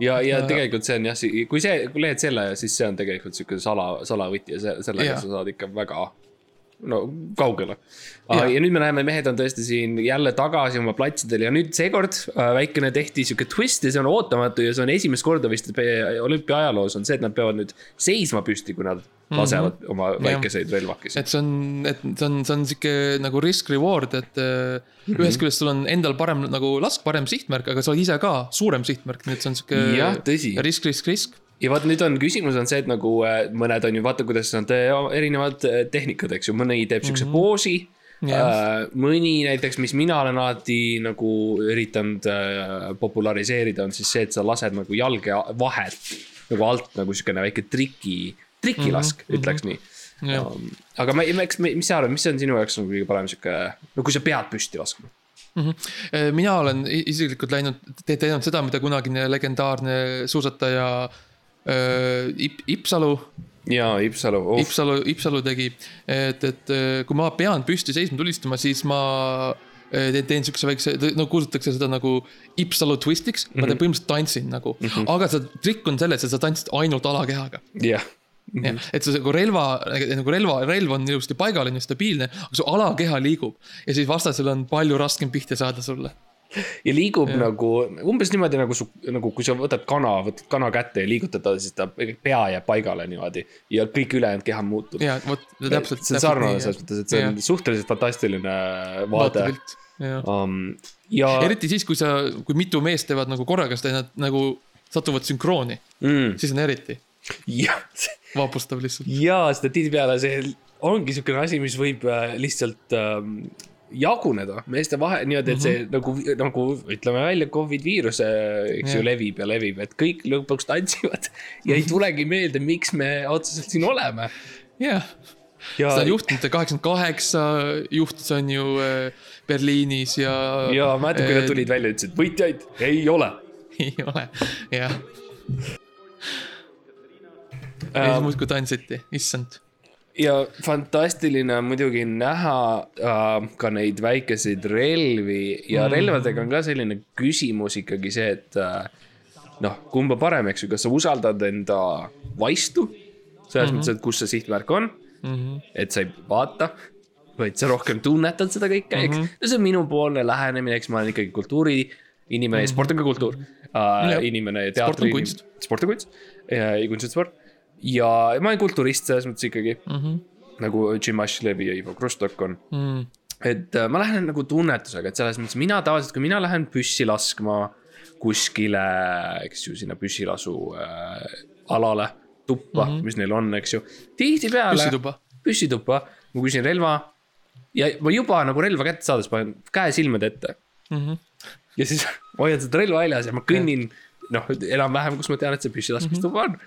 ja, ja tegelikult see on jah, kui see, kui leiad selle, siis see on tegelikult sihuke sala, salavõti ja see, sellega Jaa. sa saad ikka väga, no kaugele. Jaa. ja nüüd me näeme, mehed on tõesti siin jälle tagasi oma platsidel ja nüüd seekord äh, väikene tehti sihuke twist ja see on ootamatu ja see on esimest korda vist olümpia ajaloos on see, et nad peavad nüüd seisma püsti, kui nad lasevad mm -hmm. oma väikeseid relvakesi. et see on, et see on, see on sihuke nagu risk reward, et mm Mhm. -hmm. ühest küljest sul on endal parem nagu lask, parem sihtmärk, aga sa oled ise ka suurem sihtmärk, nii et see on sihuke. Jah, tõsi. risk, risk, risk. Ja vaat nüüd on küsimus on see, et nagu äh, mõned on ju, vaata, kuidas nad äh, erinevad äh, tehnikad, eks ju, mõni teeb siukse mm -hmm. poosi äh,. mõni näiteks, mis mina olen alati nagu üritanud populariseerida, on siis see, et sa lased nagu jalge vahelt nagu alt nagu siukene väike triki, trikilask mm, -hmm. ütleks nii Jah. um,. aga ma, eks, mis sa arvad, mis on sinu jaoks nagu kõige parem sihuke, no kui sa pead püsti laskma Äh, mina olen isiklikult läinud, teinud seda, mida kunagine legendaarne suusataja äh, Ip, Ipsalu, ja Ipsalu oh., Ipsalu, Ipsalu tegi. et, et äh, kui ma pean püsti seisma tulistama, siis ma äh, teen, teen siukse väikse, no kutsutakse seda nagu Ipsalu twistiks mm, -hmm. ma teen põhimõtteliselt tantsin nagu mm, -hmm. aga see trikk on selles, et sa tantsid ainult alakehaga jah. jah, et see nagu relva, nagu relva, relv on ilusti paigal, on ju stabiilne, aga su alakeha liigub ja siis vastasel on palju raskem pihta saada sulle. Ja liigub ja. nagu umbes niimoodi nagu su, nagu kui sa võtad kana, võtad kana kätte ja liigutad ta, siis ta pea jääb paigale niimoodi. ja kõik ülejäänud keha muutub. ja vot täpselt. see on sarnane selles mõttes, et see on suhteliselt fantastiline vaade. Um, ja eriti siis, kui sa, kui mitu meest teevad nagu korraga seda ja nad nagu satuvad sünkrooni, mm, siis on eriti jah, vapustav lihtsalt. [laughs] ja seda tihtipeale see ongi niisugune asi, mis võib äh, lihtsalt ähm, jaguneda meeste vahe niimoodi, et see mm -hmm. nagu, nagu ütleme välja, Covid viirus, eks ju Jah., levib ja levib, et kõik lõpuks tantsivad ja ei tulegi meelde, miks me otseselt siin oleme. jah, ja seda on juhtunud kaheksakümmend kaheksa juhtus, on ju, Berliinis ja. ja mäletad, kui nad tulid välja, ütlesid võitjaid ei ole. [laughs] ei ole, jah. ja siis muudkui tantsiti, issand. Ja fantastiline on muidugi näha äh, ka neid väikeseid relvi ja mm. relvadega on ka selline küsimus ikkagi see, et äh, noh, kumba parem, eks ju, kas sa usaldad enda vaistu selles mm -hmm. mõttes, et kus see sihtmärk on mm, -hmm. et sa ei vaata, vaid sa rohkem tunnetad seda kõike, eks mm. -hmm. no see on minupoolne lähenemine, eks ma olen ikkagi kultuuriinimene mm, -hmm. sport on ka kultuur uh, Jah., inimene ja Sport on teatri kunst.. sport on kunst ja, ja kunst on sport ja ma olen kulturist selles mõttes ikkagi mm. -hmm. nagu Jim Ashlevi ja Ivo Krustok on Mm. et äh, ma lähen nagu tunnetusega, et selles mõttes mina tavaliselt, kui mina lähen püssi laskma kuskile, eks ju, sinna püssilasu äh, alale, tuppa mm, -hmm. mis neil on, eks ju. tihtipeale. Püssituppa. püssituppa, ma küsin relva ja ma juba nagu relva kätte saades panen käe silmade ette Mm -hmm. ja siis [laughs] hoian seda relva väljas ja ma kõnnin, noh, enam-vähem, kus ma tean, et see püssilaskmistuba on.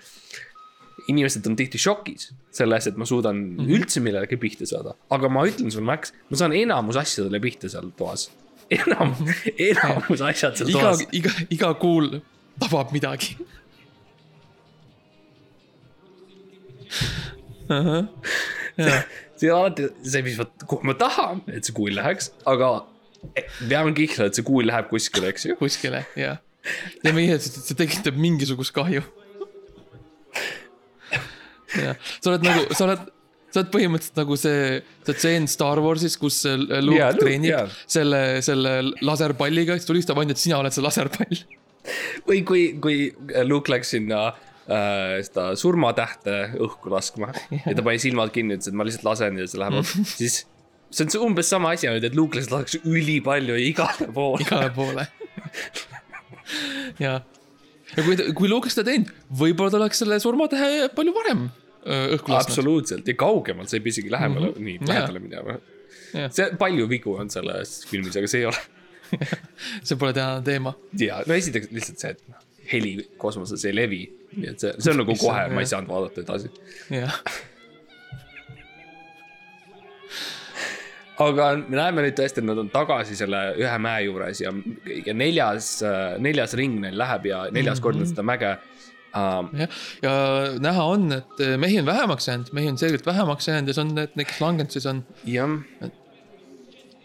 Inimesed on tihti šokis selles, et ma suudan mm -hmm. üldse millelegi pihta saada, aga ma ütlen sulle, Max, ma saan enamus asjadele pihta seal toas. enam, [laughs] enamus asjad seal iga toas., iga, iga kuul tabab midagi. see on alati see, mis ma, kuhu ma tahan, et see kuul läheks, aga pean kihla, et see kuul läheb kuskile, eks ju. kuskile, jah. ja meie, see tekitab mingisugust kahju. Sa oled nagu, sa oled, sa oled põhimõtteliselt nagu see, see tseen Star Warsis, kus see Luke yeah, treenib yeah. selle, selle laserpalliga, siis tulistab ainult, et sina oled see laserpall. või kui, kui Luke läks sinna äh, seda surmatähte õhku laskma ja ta pani silmad kinni, ütles, et ma lihtsalt lasen ja see läheb, siis see on see umbes sama asi ainult, et Luke lihtsalt laseks ülipalju igale poole. igale poole. ja, ja kui, kui Luke seda teinud, võib-olla ta oleks selle surmatähe palju varem õhku lasknud. absoluutselt ja kaugemalt, sa ei pea isegi lähemale mm, -hmm. nii lähedale minema see, palju vigu on selles filmis, aga see ei ole. [laughs] see pole tänane teema. ja no esiteks lihtsalt see, et noh, heli kosmoses ei levi, nii et see, see on nagu kohe, ma ei saanud vaadata edasi jah, [laughs] aga me näeme nüüd tõesti, et nad on tagasi selle ühe mäe juures ja, ja neljas, neljas ring neil läheb ja neljas mm -hmm. kord nad seda mäge uh,. jah, ja näha on, et mehi on vähemaks jäänud, mehi on selgelt vähemaks jäänud ja see on need, need, kes langenud siis on. jah.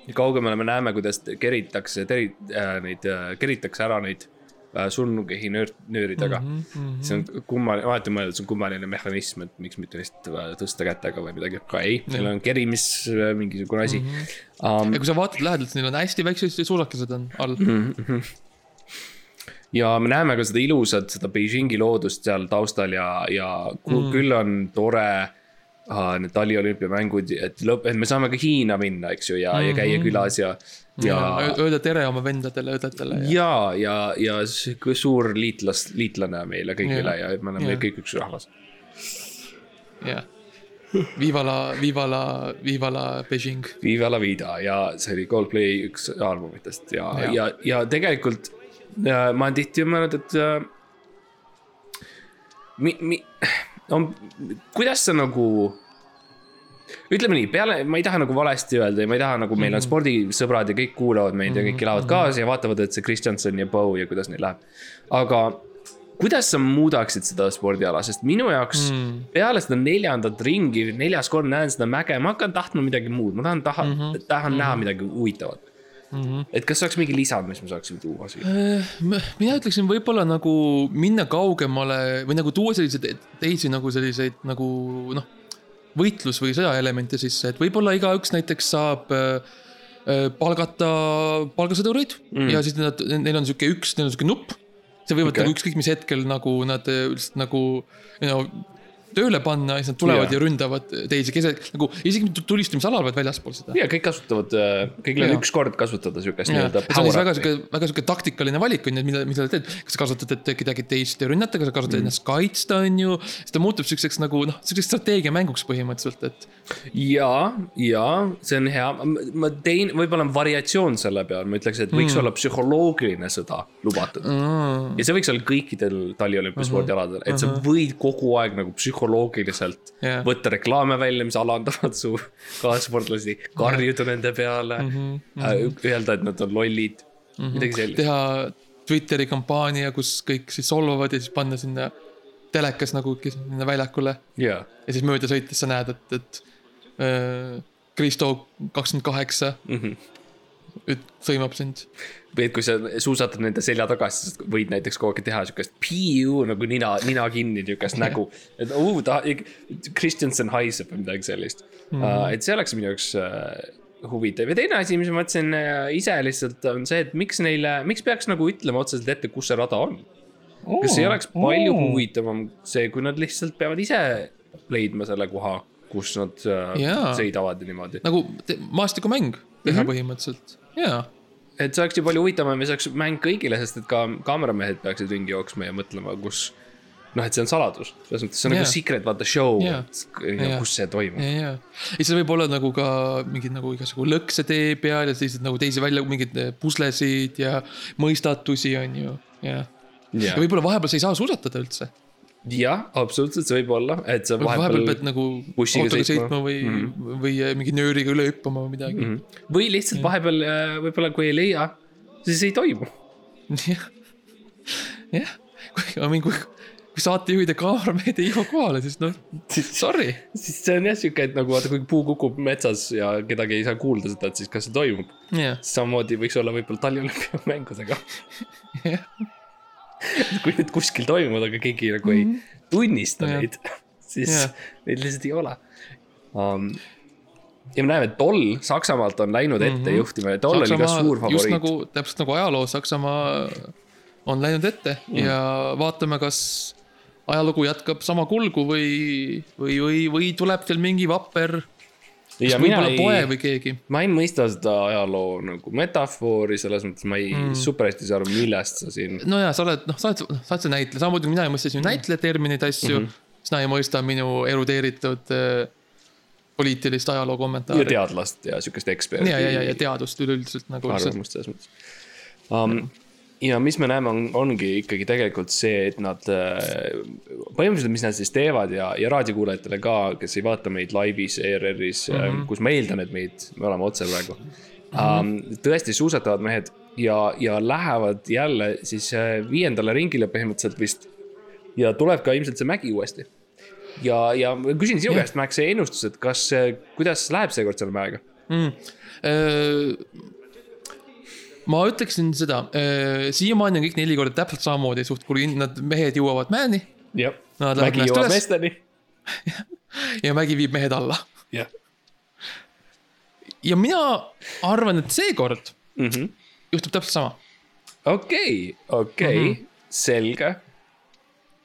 ja kaugemale me näeme, kuidas keritakse teri- äh,, neid äh, keritakse ära neid äh, surnukehi nöör-, nööridega mm. -hmm. see on kummaline, alati mõelnud, see on kummaline mehhanism, et miks mitte lihtsalt äh, tõsta kätega või midagi, aga ei, seal on kerimis äh, mingisugune asi mm. -hmm. Um, ja kui sa vaatad lähedalt, neil on hästi väiksed sulakesed on all mm. Ja me näeme ka seda ilusat, seda Beijingi loodust seal taustal ja, ja mm. küll on tore uh, need taliolümpiamängud, et lõpp, et me saame ka Hiina minna, eks ju, ja mm, -hmm. ja käia külas ja, ja öelda tere oma vendadele, õdedele ja, ja, ja, ja suur liitlas, liitlane meile kõigile Ja. ja, me oleme kõik üks rahvas. ja. Viva la, Viva la, Viva la Beijing. Viva la vida ja see oli Coldplay üks albumitest ja, Ja. ja, ja, tegelikult ma olen tihti mõelnud, et äh, mi, mi, no, kuidas sa nagu ütleme nii, peale, ma ei taha nagu valesti öelda ja ma ei taha nagu meil on spordisõbrad ja kõik kuulavad meid ja kõik elavad kaasa ja vaatavad, et see Kristjanson ja Bow ja kuidas neil läheb. aga kuidas sa muudaksid seda spordiala, sest minu jaoks mm. peale seda neljandat ringi, neljas kord näen seda mäge, ma hakkan tahtma midagi muud, ma tahan, tahan mm, -hmm. tahan näha midagi huvitavat mm. -hmm. et kas oleks mingi lisand, mis ma saaksin tuua siia? mina ütleksin võib-olla nagu minna kaugemale või nagu tuua selliseid teisi nagu selliseid nagu noh, võitlus või sõjaelemente sisse, et võib-olla igaüks näiteks saab äh, äh, palgata palgasõdureid mm. ja siis nad, neil on sihuke üks, neil on sihuke nupp. see võivad okay. nagu ükskõik mis hetkel nagu nad äh, lihtsalt nagu you know, tööle panna ja siis nad tulevad yeah. ja ründavad teisi keset, nagu isegi tulistamisalal, vaid väljaspool seda. ja kõik kasutavad, kõigil on üks kord kasutada siukest ja nii-öelda see on siis väga sihuke, väga sihuke taktikaline valik on ju, et mida, mida sa teed. kas sa kasutad, et kedagi teist rünnata, kas sa kasutad mm. ennast kaitsta, on ju. siis ta muutub siukseks nagu noh, siukseks strateegiamänguks põhimõtteliselt, et. ja, ja see on hea, ma tein, võib-olla on variatsioon selle peal, ma ütleks, et võiks mm. olla psühholoogiline sõda lubatud mm.. ja see võiks olla kõikidel taliolümpiaspordialadel, et sa võid kogu aeg nagu psühholoogiliselt psühholoogiliselt Jah. võtta reklaame välja, mis alandavad su kaassportlasi, karjuda nende peale mm, Mhm, -hmm. öelda, et nad on lollid mm, -hmm. midagi sellist. teha Twitteri kampaania, kus kõik siis solvavad ja siis panna sinna telekas nagu sinna väljakule. jaa, ja siis mööda sõites sa näed, et, et äh, Kristo kakskümmend kaheksa Mhm. sõimab sind. Või et kui sa suusatad nende selja taga, siis võid näiteks kogu aeg teha siukest piiu nagu nina, nina kinni niukest nägu. [laughs] et uu, ta, Kristjanson haiseb või midagi sellist mm. -hmm. et see oleks minu jaoks äh, huvitav ja teine asi, mis ma mõtlesin äh, ise lihtsalt on see, et miks neile, miks peaks nagu ütlema otseselt ette, kus see rada on. kas ei oleks palju huvitavam see, kui nad lihtsalt peavad ise leidma selle koha, kus nad äh, Jaa. sõidavad ja niimoodi. nagu maastikumäng teha mm -hmm. põhimõtteliselt, jaa. Et see oleks ju palju huvitavam ja see oleks mäng kõigile, sest et ka kaameramehed peaksid ringi jooksma ja mõtlema, kus. noh, et see on saladus, selles mõttes see on yeah. Nagu secret vaata show yeah. Jaa. kus see toimub ja, ja, ja seal võib olla nagu ka mingid nagu igasugu lõkse tee peal ja sellised nagu teisi välja, mingeid eh, puslesid ja mõistatusi on ju, jah. ja jah, võib-olla vahepeal sa ei saa suusatada üldse. jah, absoluutselt, see võib olla, et sa vahepeal vahepeal pead nagu autoga sõitma. või mm, -hmm. või eh, mingi nööriga üle hüppama või midagi mm. või lihtsalt vahepeal äh, võib-olla, kui ei leia, siis ei toimu. -hmm. jah, jah, kui, I mean, kui, saatejuhid ja kaameramehed ei jõua kohale, siis noh, sorry. siis see on jah siuke, et nagu vaata, kui puu kukub metsas ja kedagi ei saa kuulda seda, et siis kas see toimub. jah, samamoodi võiks olla võib-olla taliolümpiamängudega. jah, [laughs] kui need kuskil toimuvad, aga keegi nagu ei tunnista Jah. neid, [laughs] siis Jah. neid lihtsalt ei ole um,. ja me näeme, Toll Saksamaalt on läinud ette juhtima ja Toll oli ka suur favoriit nagu, täpselt nagu ajaloos Saksamaa on läinud ette mm. ja vaatame, kas ajalugu jätkab sama kulgu või, või, või, või tuleb seal mingi vapper, ja mina ei poe, või keegi. ma ei mõista seda ajaloo nagu metafoori, selles mõttes ma ei mm. super hästi saa aru, millest sa siin. no ja sa oled, noh, sa oled, sa oled see näitleja, samamoodi mina ei mõista sinu näitleja termineid, asju mm, -hmm. sina ei mõista minu erudeeritud äh, poliitilist ajaloo ja kommentaari. teadlast ja siukest eksperti. ja, ja, ja, ja teadust üleüldiselt nagu arvamust selles mõttes um,. Ja mis me näeme, on, ongi ikkagi tegelikult see, et nad äh, põhimõtteliselt, mis nad siis teevad ja, ja raadiokuulajatele ka, kes ei vaata meid laivis ERR-is mm, -hmm. kus ma eeldan, et meid, me oleme otse praegu um,. tõesti suusatavad mehed ja, ja lähevad jälle siis äh, viiendale ringile põhimõtteliselt vist. ja tuleb ka ilmselt see mägi uuesti. ja, ja küsin sinu käest, Max, see ennustus, et kas, kuidas läheb seekord selle mäega? mm.. Ma ütleksin seda, siiamaani on kõik neli korda täpselt samamoodi suht, kui nad mehed jõuavad mäeni jah, mägi jõuab meesteni. [laughs] ja mägi viib mehed alla. jah ja mina arvan, et seekord mm -hmm. juhtub täpselt sama. okei, okei, Mhm. selge.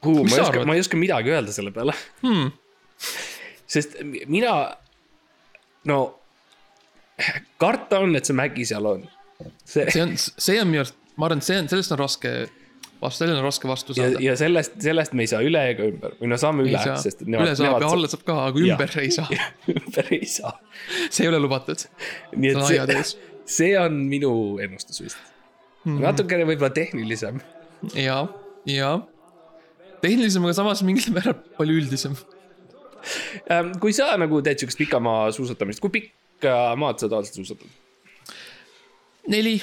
Huu, ma ei oska, ma ei oska midagi öelda selle peale Hmm. sest mina, no karta on, et see mägi seal on. See see on, see on minu arust, ma arvan, et see on, sellest on raske, vastu, sellele on raske vastu ja, saada. ja sellest, sellest me ei saa üle ega ümber või no saame üle, sest üle saab ja alla saab ka, aga ümber ei saa, [laughs] ümber ei saa. [laughs] see ei ole lubatud. nii et see [laughs] see on minu ennustus vist mm. natukene võib-olla tehnilisem ja, ja tehnilisem, aga samas mingil määral palju üldisem. Kui sa nagu teed siukest pikamaa suusatamist, kui pikka maad sa tavaliselt suusatad? neli,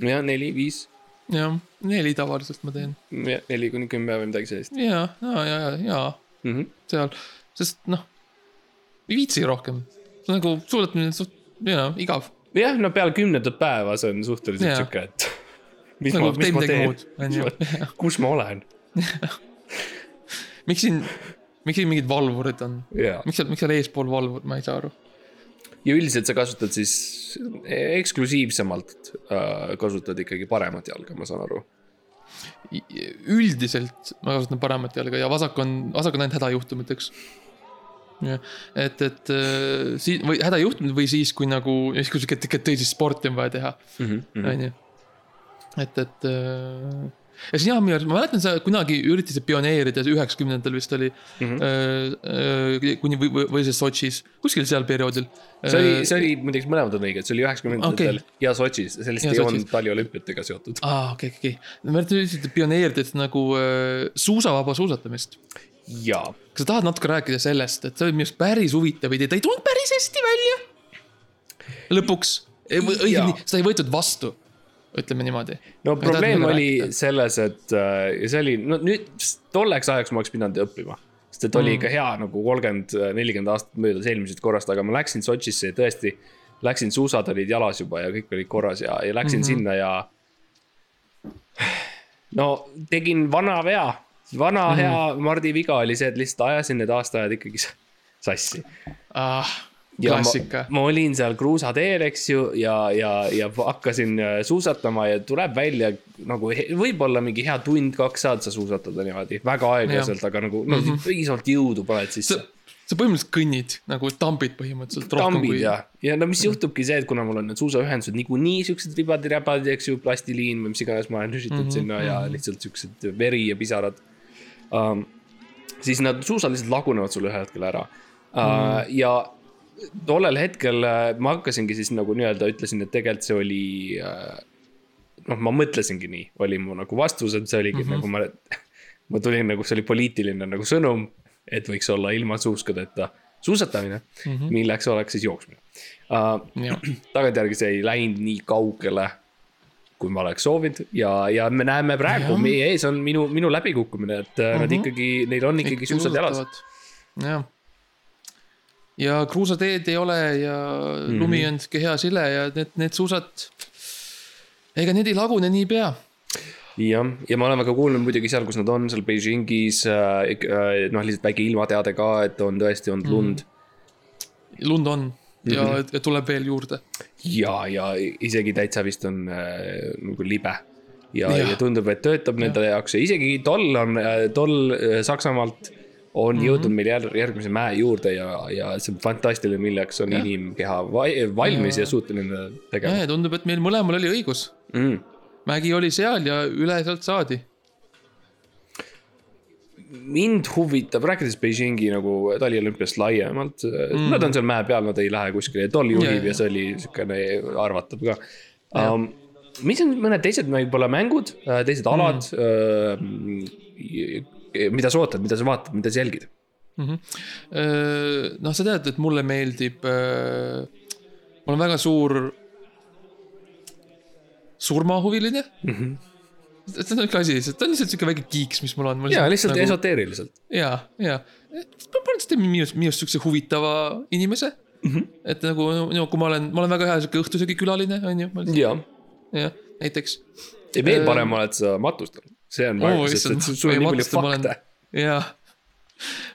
jah, neli, viis, jah, neli tavaliselt ma teen. neli kuni kümme või midagi sellist ja, ja, ja, ja, ja mm. -hmm. seal, sest noh, ei viitsi rohkem. nagu suusatamine on suht, you know, igav. jah, no peale kümnendat päeva see on suhteliselt sihuke, et [laughs] mis Nagu ma, mis ma teen [laughs] kus ma olen, [laughs] miks siin, miks siin mingid valvurid on? jaa. miks seal, miks seal eespool valvur, ma ei saa aru. Ja üldiselt sa kasutad siis eksklusiivsemalt äh, kasutad ikkagi paremat jalga, ma saan aru. üldiselt ma kasutan paremat jalga ja vasak on, vasak on ainult hädajuhtumiteks. et, et äh, siin või hädajuhtumid või siis, kui nagu, siis kui sihuke tõsist sporti on vaja teha, Mhm, on ju. et, et äh, ja siis jah, minu arust, ma mäletan, sa kunagi üritasid pioneerida, üheksakümnendatel vist oli mm. -hmm. kuni või, või, või siis Sotšis, kuskil seal perioodil. see oli, see oli muideks mõlemad on õiged, see oli üheksakümnendatel Okei. ja Sotšis, see Ja ei olnud taliolümpiatega seotud. aa, okei, okei, okei. ma mäletan, üritasid pioneerida, nagu äh, suusavaba suusatamist. jaa, kas sa tahad natuke rääkida sellest, et see oli minu arust päris huvitav idee, ta ei tulnud päris hästi välja. lõpuks, õigemini, seda ei võetud vastu, ütleme niimoodi. no tahtnud probleem oli rääkida. selles, et äh, ja see oli, no nüüd tolleks ajaks ma oleks pidanud õppima. sest et oli Mm. ikka hea nagu kolmkümmend, nelikümmend aastat möödas eelmisest korrast, aga ma läksin Sotšisse ja tõesti. Läksin, suusad olid jalas juba ja kõik olid korras ja, ja läksin mm. -hmm. sinna ja. no tegin vana vea, vana mm -hmm. hea Mardi viga oli see, et lihtsalt ajasin need aastaajad ikkagi sassi ah, klassika. ma olin seal kruusateel, eks ju, ja, ja, ja hakkasin äh, suusatama ja tuleb välja nagu võib-olla mingi hea tund-kaks saad sa suusatada niimoodi, väga aeglaselt, aga nagu no, mm -hmm. piisavalt jõudu paned sa sisse., sa põhimõtteliselt kõnnid nagu tambid põhimõtteliselt. tambid ja, ja no mis juhtubki see, et kuna mul on need suusaühendused niikuinii siuksed ribad-räbad, eks ju, plastiliin või mis iganes ma olen nüsitud mm -hmm. sinna ja lihtsalt siuksed veri ja pisarad um,. siis nad suusad lihtsalt lagunevad sul ühel hetkel ära uh, mm.. ja tollel hetkel äh, ma hakkasingi siis nagu nii-öelda ütlesin, et tegelikult see oli äh, noh, ma mõtlesingi nii, oli mu nagu vastus, et see oligi mm -hmm. nagu ma, ma tulin nagu, see oli poliitiline nagu sõnum, et võiks olla ilma suuskadeta suusatamine mm, -hmm. milleks oleks siis jooksmine uh,. [clears throat] Tagantjärgi see ei läinud nii kaugele, kui ma oleks soovinud ja, ja me näeme praegu, meie ees on minu, minu läbikukkumine, et uh -huh. nad ikkagi, neil on ikkagi suusad jalas.. jah. Ja kruusateed ei ole ja mm Mhm. -hmm. lumi on sihuke hea sile ja need, need suusad. ega need ei lagune niipea. jah, ja me oleme ka kuulnud muidugi seal, kus nad on, seal Beijingis äh,, äh, noh, lihtsalt väike ilmateade ka, et on tõesti olnud lund mm.. lund on ja mm, -hmm. ja tuleb veel juurde. ja, ja isegi täitsa vist on äh, nagu libe. ja, ja. Ja tundub, et töötab nende jaoks ja isegi toll on, toll äh, Saksamaalt on mm -hmm. jõudnud meil jär, järgmise mäe juurde ja, ja see on fantastiline, milleks on ja. inimkeha va- valmis ja, ja suuteline tegema ja tundub, et meil mõlemal oli õigus. mm.. mägi oli seal ja üle sealt saadi. mind huvitab, rääkides Beijingi nagu taliolümpiast laiemalt mm., nad on seal mäe peal, nad ei lähe kuskile, toll juhib Ja, ja, ja. ja see oli siukene arvatav ka um,. mis on mõned teised võib-olla mängud, teised alad mm., mida sa ootad, mida sa vaatad, mida sa jälgid? noh, sa tead, et mulle meeldib. ma olen väga suur surmahuviline mm. -hmm. see on üks asi, see on lihtsalt sihuke väike kiiks, mis mul on. ja lihtsalt nagu... esoteeriliselt. ja, ja, põhimõtteliselt teeb minust, minust siukse huvitava inimese mm. -hmm. et nagu no,, kui ma olen, ma olen väga hea sihuke õhtusöögikülaline, on ju, ja, jah, näiteks. ja veel parem oled sa matustanud, see on väga, sest et sul on nii palju fakte. jah,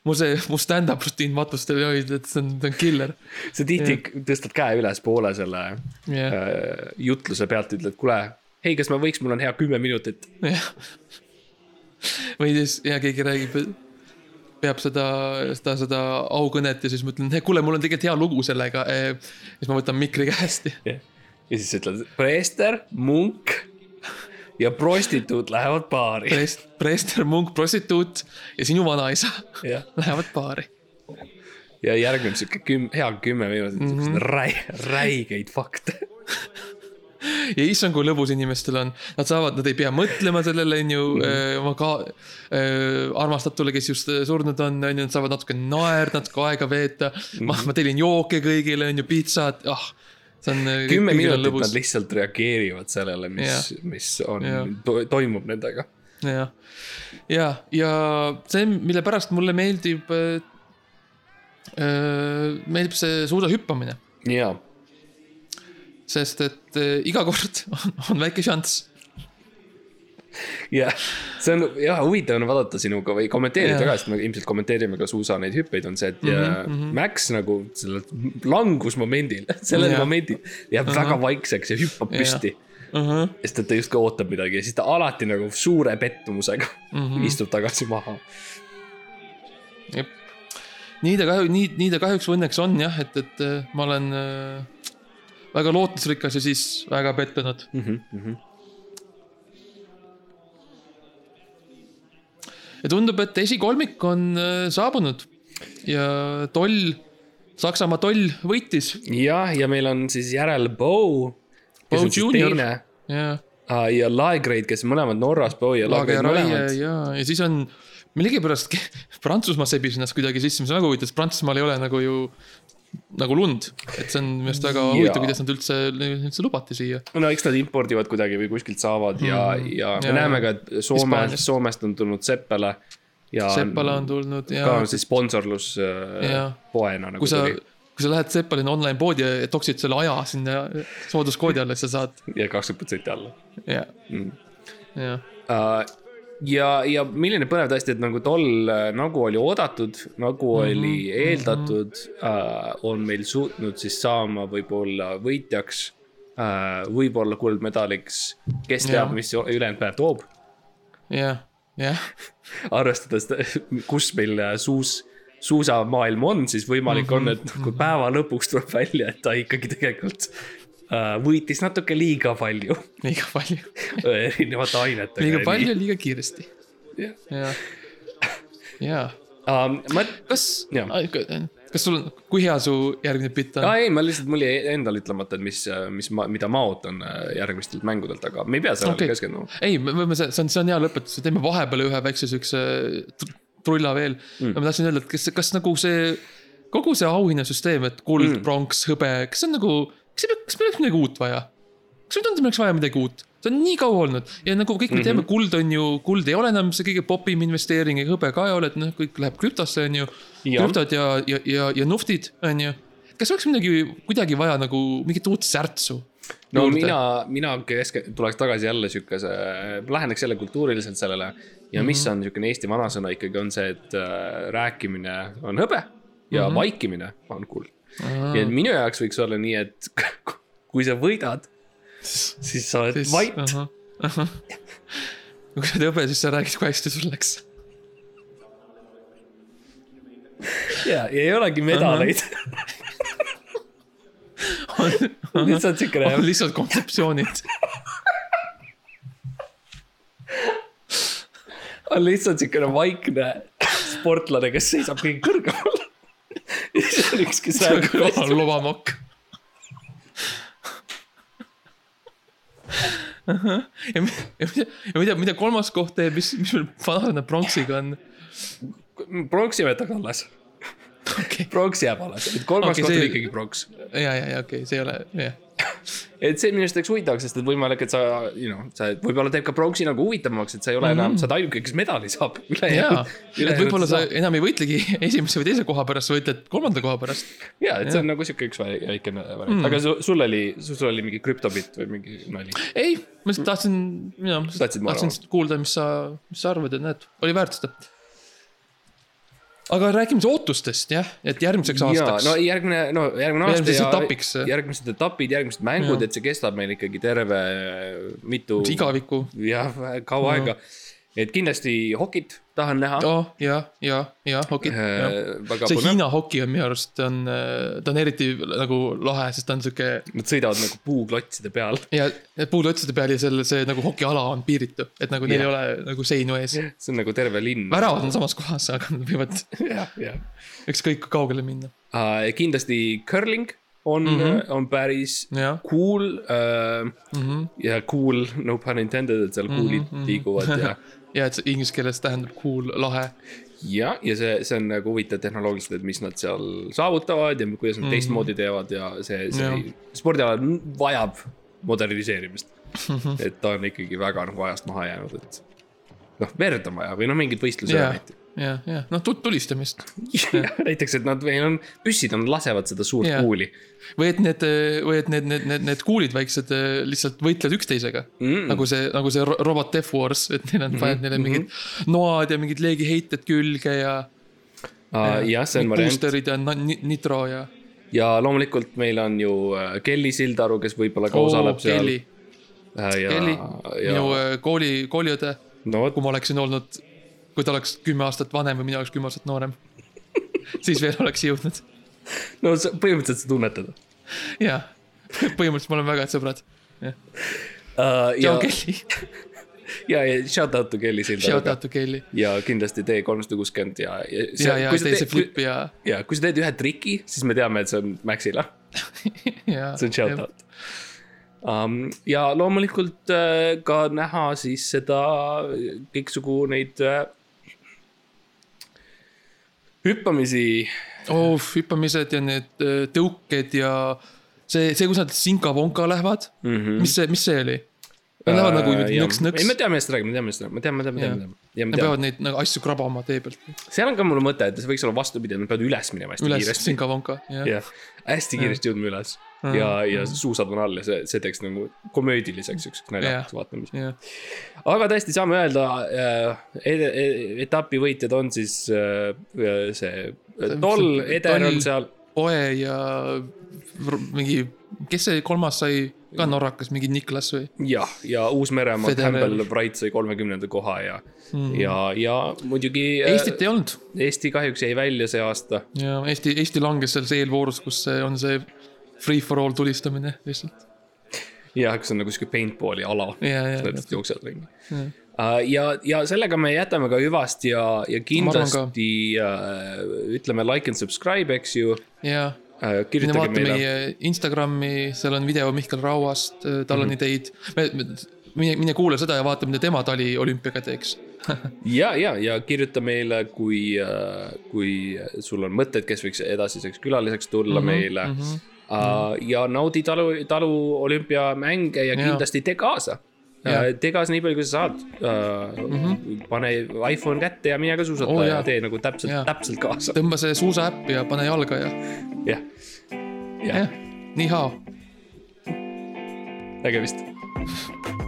mu see, mu stand-up rutiin matustel oli, et see on, see on killer. sa tihti tõstad käe üles poole selle jah, äh, jutluse pealt, ütled, kuule, hei, kas ma võiks, mul on hea kümme minutit. jah. või siis ja keegi räägib, peab seda, seda, seda aukõnet ja siis ma ütlen, kuule, mul on tegelikult hea lugu sellega. siis ma võtan mikri käest ja ja siis ütled, preester, munk ja prostituut lähevad baari. preest-, preester, munk, prostituut ja sinu vanaisa lähevad baari. ja järgneb sihuke küm-, hea kümme minutit mm -hmm. räi-, räigeid fakte. ja issand, kui lõbus inimestel on, nad saavad, nad ei pea mõtlema sellele, on ju Mhm. -hmm. oma ka äh, armastatule, kes just äh, surnud on, on ju, nad saavad natuke naerda, natuke aega veeta mm. -hmm. ma, ma tellin jooke kõigile, on ju, pitsat, ah, see on. Mhm. kümme minutit nad lihtsalt reageerivad sellele, mis, mis on to,, toimub nendega. jah, ja, ja see, mille pärast mulle meeldib äh,, meeldib see suusahüppamine, ja, sest et äh, iga kord [laughs] on, on väike šanss [laughs] ja see on jah huvitav on vaadata sinuga või kommenteerida Jah. ka, sest me ilmselt kommenteerime ka suusa neid hüppeid, on see, et mm -hmm. Max nagu sellel langusmomendil, [laughs] sellel Jah. momendil jääb väga vaikseks ja hüppab püsti. uh. -huh. sest et ta justkui ootab midagi ja siis ta alati nagu suure pettumusega mm Mhm. -hmm. [laughs] istub tagasi maha. jep, nii ta kahju, nii, nii ta kahjuks või õnneks on jah, et, et äh, ma olen äh, väga lootusrikas ja siis väga pettunud. Mm -hmm. Ja tundub, et esikolmik on äh, saabunud ja toll, Saksamaa toll võitis jah, ja meil on siis järel Bow. Bo Junior. ja ja, ja Laegrade, kes mõlemad Norras, Bowie ja Raie mõlemad. ja, ja siis on millegipärast [laughs] Prantsusmaa sebis ennast kuidagi sisse, mis on väga huvitav, sest Prantsusmaal ei ole nagu ju nagu lund, et see on minu arust väga huvitav, kuidas nad üldse, üldse lubati siia. no eks nad impordivad kuidagi või kuskilt saavad ja mm., ja me Ja- näeme ka, et Soome. Soomest on tulnud Seppele. ja Seppala on tulnud ja ka siis sponsorlus äh, Jaa. poena nagu kui sa kui sa lähed Seppalini online poodi ja toksid selle aja sinna sooduskoodi alla, siis sa saad, ja kakskümmend protsenti alla jah, mm.. jah. ja, ja milline põnev tõesti, et nagu tol, nagu oli oodatud, nagu Mhm, oli eeldatud uh,, on meil suutnud siis saama võib-olla võitjaks uh,, võib-olla kuldmedaliks, kes teab, mis ülejäänud päev toob. Jah, jah, [laughs] arvestades, kus meil äh, suus, suusamaailm on, siis võimalik on, et kui päeva lõpuks tuleb välja, et ta ikkagi tegelikult äh, võitis natuke liiga palju [laughs] liiga palju, erinevate ainetega. liiga palju, liiga kiiresti, jaa. Um, ma, kas Jah., kas sul on, kui hea su järgmine bitt on? aa ei, ma lihtsalt, mul jäi endal ütlemata, et mis, mis ma, mida ma ootan äh, järgmistelt mängudelt, aga me ei pea sellele okay. keskenduma. ei, me võime, see on, see on hea lõpetus, teeme vahepeal ühe väikse siukse tr- trulla veel mm.. ma tahtsin öelda, et kas, kas nagu see, kogu see auhinnasüsteem, et kuld mm., pronks, hõbe, kas see on nagu, kas, kas meil oleks midagi uut vaja? kas meil tundub, meil oleks vaja midagi uut? see on nii kaua olnud ja nagu kõik me teame, kuld on ju, kuld ei ole enam see kõige popim investeering ja hõbe ka ei ole, et noh, kõik läheb krüptosse, on ju. Krüptod ja, ja, ja, ja nuftid, on ju. kas oleks midagi, kuidagi vaja nagu mingit uut särtsu? no juurde. mina, mina keske-, tuleks tagasi jälle siukese, läheneks jälle kultuuriliselt sellele. ja mis Mhm. on siukene Eesti vanasõna ikkagi on see, et äh, rääkimine on hõbe ja mm -hmm. vaikimine on kuld. Ja et minu jaoks võiks olla nii, et [laughs] kui sa võidad, siis sa oled siis, vait. kui sa oled hõbe, siis sa räägid, kui hästi sul läks. ja, ja ei olegi medaleid. lihtsalt siukene on lihtsalt kontseptsioonid. on lihtsalt siukene vaikne sportlane, kes seisab kõige kõrgemal. [laughs] ja siis on üks, kes räägib hästi. lobamokk. ja ja mida, ja mida, mida kolmas koht teeb, mis, mis meil vanane pronksiga on? pronks jäetakse alles. okei, pronks jääb alles, kolmas okay, koht on ikkagi pronks. ja, ja, ja okei okay,, see ei ole, jah. [laughs] et see minu arust oleks huvitav, sest et võimalik, et sa, you know, sa võib-olla teeb ka pronksi nagu huvitavamaks, et sa ei ole mm -hmm. enam, sa oled ainuke, kes medali saab. [laughs] jaa, et võib-olla sa enam ei võitlegi [laughs] esimese või teise koha pärast, sa võitled kolmanda koha pärast. ja, et see on nagu sihuke üks väi- väikene variant mm., aga su, sul oli, sul oli mingi krüptobitt või mingi nali. ei, ma lihtsalt tahtsin, mina tahtsin kuulda, mis sa, mis sa arvad, et näed, oli väärt seda. Aga räägime siis ootustest jah, et järgmiseks ja aastaks no järgmine, no järgmine aasta Järgmiseks ja etapiks. järgmised etapid, järgmised mängud, et see kestab meil ikkagi terve mitu. igavikku. jah, kaua aega. Et kindlasti hokit tahan näha. oh ja, ja, ja hokit. väga see põnev, Hiina hoki on minu arust on, ta on eriti nagu lahe, sest ta on sihuke nad sõidavad nagu puuklotside peal. ja need puulotside peal ja selle, see nagu hokiala on piiritu, et nagu neil ei Jah. ole nagu seinu ees. see on nagu terve linn. väravad on samas kohas, aga nad võivad [laughs] ükskõik kaugele minna. kindlasti curling on mm, Mhm. -hmm. on päris jah, cool äh, Mhm. ja cool, no pun intended, et seal kuulid mm Mhm, -hmm. mhm. liiguvad ja [laughs] ja et see inglise keeles tähendab cool, lahe. ja, ja see, see on nagu huvitav tehnoloogiliselt, et mis nad seal saavutavad ja kuidas nad mm -hmm. teistmoodi teevad ja see, see spordiala vajab moderniseerimist. [laughs] et ta on ikkagi väga nagu ajast maha jäänud, et noh, verd on vaja või noh, mingeid võistlusi ja yeah., ja, ja noh, tulistamist näiteks, et nad, meil on, püssid on, lasevad seda suurt Jah. kuuli või et need, või et need, need, need, need kuulid väiksed lihtsalt võitlevad üksteisega mm. -mm. nagu see, nagu see ro- robot Death Wars, et neil on vaja mm -hmm. neile mingid noad ja mingid leegiheited külge ja. jah, see on variant booster'id ja nitro ja. ja loomulikult meil on ju äh, Kelly Sildaru, kes võib-olla ka oo, osaleb seal. Kelly, ja, Kelly, ja minu äh, kooli, kooliõde, no kui ma oleksin olnud, kui ta oleks kümme aastat vanem või mina oleks kümme aastat noorem. siis veel oleks jõudnud, no sa, põhimõtteliselt sa tunned teda jaa. põhimõtteliselt me oleme väga head sõbrad. uh,. tšau ja, Kelly, [laughs] ja, ja shout out to Kelly shout Sildaru. out to Kelly. ja kindlasti tee kolmsada kuuskümmend ja, ja. ja, ja tee see flip ja, ja kui sa teed ühe triki, siis me teame, et see on Maxile, [laughs] see on shout out. um,. ja loomulikult uh, ka näha siis seda kõiksugu neid uh, hüppamisi oh, hüppamised ja need äh, tõuked ja see, see, kus nad sinka-vonka lähevad mm. -hmm. mis see, mis see oli? Nad lähevad nagu Äh, nõks-nõks ei, me teame, millest ta räägib, me teame, millest ta räägib, me teame, me teame, me teame, Nad peavad neid nagu asju krabama tee pealt. seal on ka mul mõte, et see võiks olla vastupidi, et nad peavad üles minema hästi üles kiiresti. sinka-vonka, jah. jah, hästi kiiresti jõudma üles. Ja, ja suusad on all ja see, see teeks nagu komöödiliseks siukseks naljakaks vaatamise. jah, aga tõesti saame öelda äh,, etapi võitjad on siis äh, see Toll, Eder on seal. Poe ja mingi, kes see kolmas sai, ka norrakas, mingi Niklas või? jah, ja Uus-Meremaa Federer. Campbell Bright sai kolmekümnenda koha ja mm., ja, ja muidugi äh, Eestit ei olnud Eesti kahjuks jäi välja see aasta. ja Eesti, Eesti langes selles eelvoorus, kus see on see free for all tulistamine lihtsalt. jah, kus on nagu sihuke paintball'i ala. ja, ja, lihtsalt jooksevad ringi. ja, ja sellega me jätame ka hüvast ja, ja kindlasti äh, ütleme like and subscribe, eks ju ja äh,. Mine kirjutage vaata meile. meie Instagrami, seal on video Mihkel Rauast, tal on Mhm. ideid. mine, mine kuula seda ja vaata, mida tema tali olümpiaga teeks. [laughs] ja, ja, ja kirjuta meile, kui, kui sul on mõtted, kes võiks edasiseks külaliseks tulla mm -hmm, meile mm. -hmm. Ja naudi talu, talu olümpiamänge ja Jaa. kindlasti tee kaasa. Tee kaasa nii palju, kui sa saad uh,. Mm -hmm. pane iPhone kätte ja mine ka suusata oh, ja tee nagu täpselt täpselt kaasa. tõmba see suusaäpp ja pane jalga ja, jah, jah jah, nii hea. nägemist.